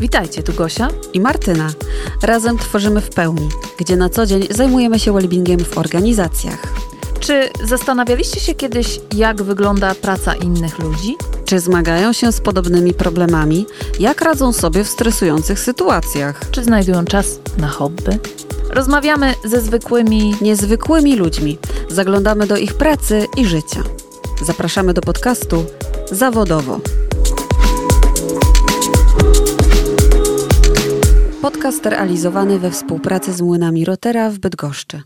Witajcie, tu Gosia i Martyna. Razem tworzymy w pełni, gdzie na co dzień zajmujemy się wellbeingiem w organizacjach. Czy zastanawialiście się kiedyś, jak wygląda praca innych ludzi? Czy zmagają się z podobnymi problemami? Jak radzą sobie w stresujących sytuacjach? Czy znajdują czas na hobby? Rozmawiamy ze zwykłymi, niezwykłymi ludźmi. Zaglądamy do ich pracy i życia. Zapraszamy do podcastu Zawodowo. Podcast realizowany we współpracy z młynami Rotera w Bydgoszczy.